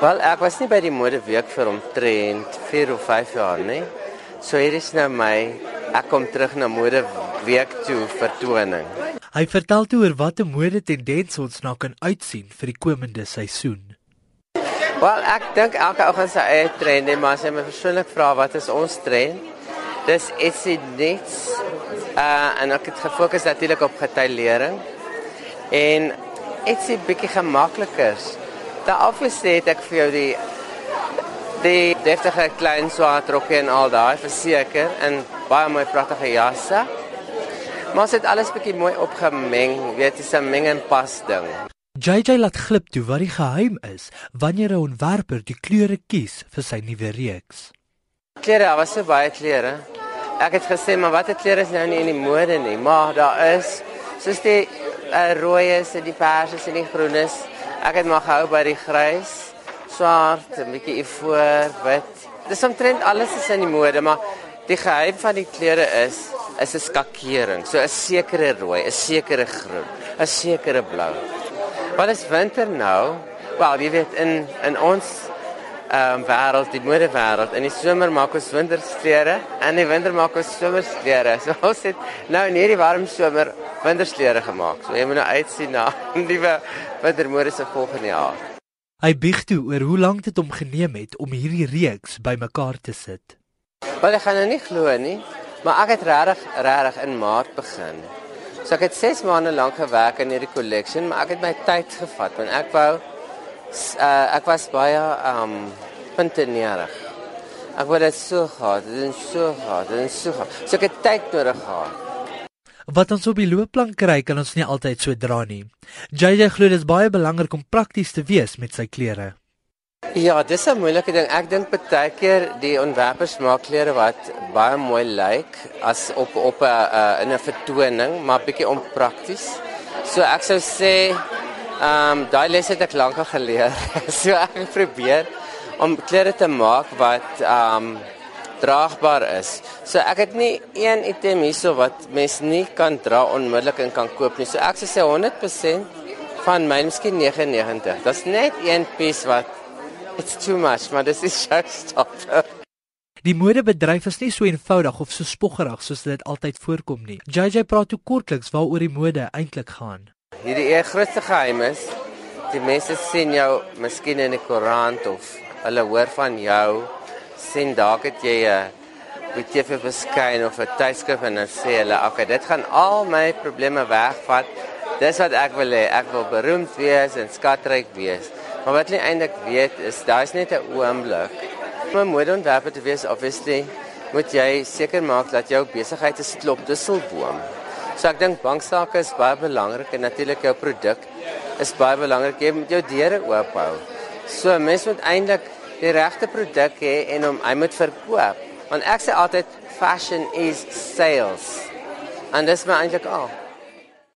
Wel, ek was nie by die modeweek vir omtrent 4 of 5 jaar nie. So hier is nou my ek kom terug na modeweek toe vertoning. Hy vertel toe oor watter mode tendense ons na kan uitsien vir die komende seisoen. Wel, ek dink elke ou gaan sy eie trend hê, maar as jy my persoonlik vra wat is ons trend? Dis ietsie niks. Uh en ek het gefokus natuurlik op getailering en ietsie bietjie gemakliker. Daar obviously het ek vir jou die die deftige klein swart rokkie en al daai verseker en baie mooi pragtige jasse. Maar dit alles bietjie mooi opgemeng, weet jy, 'n meng en pas ding. JJ laat glip toe wat die geheim is wanneer 'n ontwerper die kleure kies vir sy nuwe reeks. Klere, daar was so baie klere. Ek het gesê, maar watter klere is nou nie in die mode nie, maar daar is soos die uh, rooies en die perses en die groenes. Ek het maar gehou by die grys, swart, 'n bietjie ivoor, wit. Dis omtrent alles is in die mode, maar die geheim van die klere is is 'n skakering. So 'n sekere rooi, 'n sekere groen, 'n sekere blou. Wat is winter nou? Wel, jy weet in in ons ehm um, wêreld, die modewêreld, in die somer maak ons winterklere en in die winter maak ons somerklere. So ons het nou in hierdie warm somer winterklere gemaak. So jy moet nou uitsien na nuwe wintermode se volgende jaar. Hy bieg toe oor hoe lank dit hom geneem het om hierdie reeks bymekaar te sit. Wel, ek gaan nou nie glo nie, maar ek het regtig regtig in Maart begin. So ek het 6 maande lank gewerk aan hierdie collection, maar ek het my tyd gevat want ek wou uh, ek was baie um puntenierig. Ek wou dit so gehad, dit is so gehad, dit is so gehad. So ek het tyd nodig gehad. Wat ons op die loopplank kry, kan ons nie altyd so dra nie. JJ glo dit is baie belangrik om prakties te wees met sy klere. Ja, dis 'n moeilike ding. Ek dink baie keer die ontwerpers maak klere wat baie mooi lyk as op op 'n uh, in 'n vertoning, maar bietjie onprakties. So ek sou sê, ehm um, daai les het ek lank al geleer. so ek probeer om klere te maak wat ehm um, draagbaar is. So ek het nie een item hierso wat mens nie kan dra onmiddellik en kan koop nie. So ek sê 100% van my, miskien 99. Dit's net een piece wat It's too much, maar dis is showstopper. Die modebedryf is nie so eenvoudig of so spoggerig soos dit altyd voorkom nie. JJ praat toe kortliks waaroor die mode eintlik gaan. Hierdie eie grootste geheim is die mense sien jou miskien in die koerant of hulle hoor van jou sien dalk het jy 'n met TV verskyn of 'n tydskrif en dan sê hulle, "Ag, okay, dit gaan al my probleme wegvat. Dis wat ek wil hê. Ek wil beroemd wees en skatryk wees." Maar wat jy eintlik weet is daar's net 'n oomblik. Om 'n modeontwerper te wees, obviously, moet jy seker maak dat jou besigheid 'n klop dusselboom. So ek dink banksake is baie belangrik en natuurlik jou produk is baie belangrik. Jy moet jou deure oop hou. So mens moet eintlik die regte produk hê en hom hy moet verkoop. Want ek sê altyd fashion is sales. En dis my eintlik al.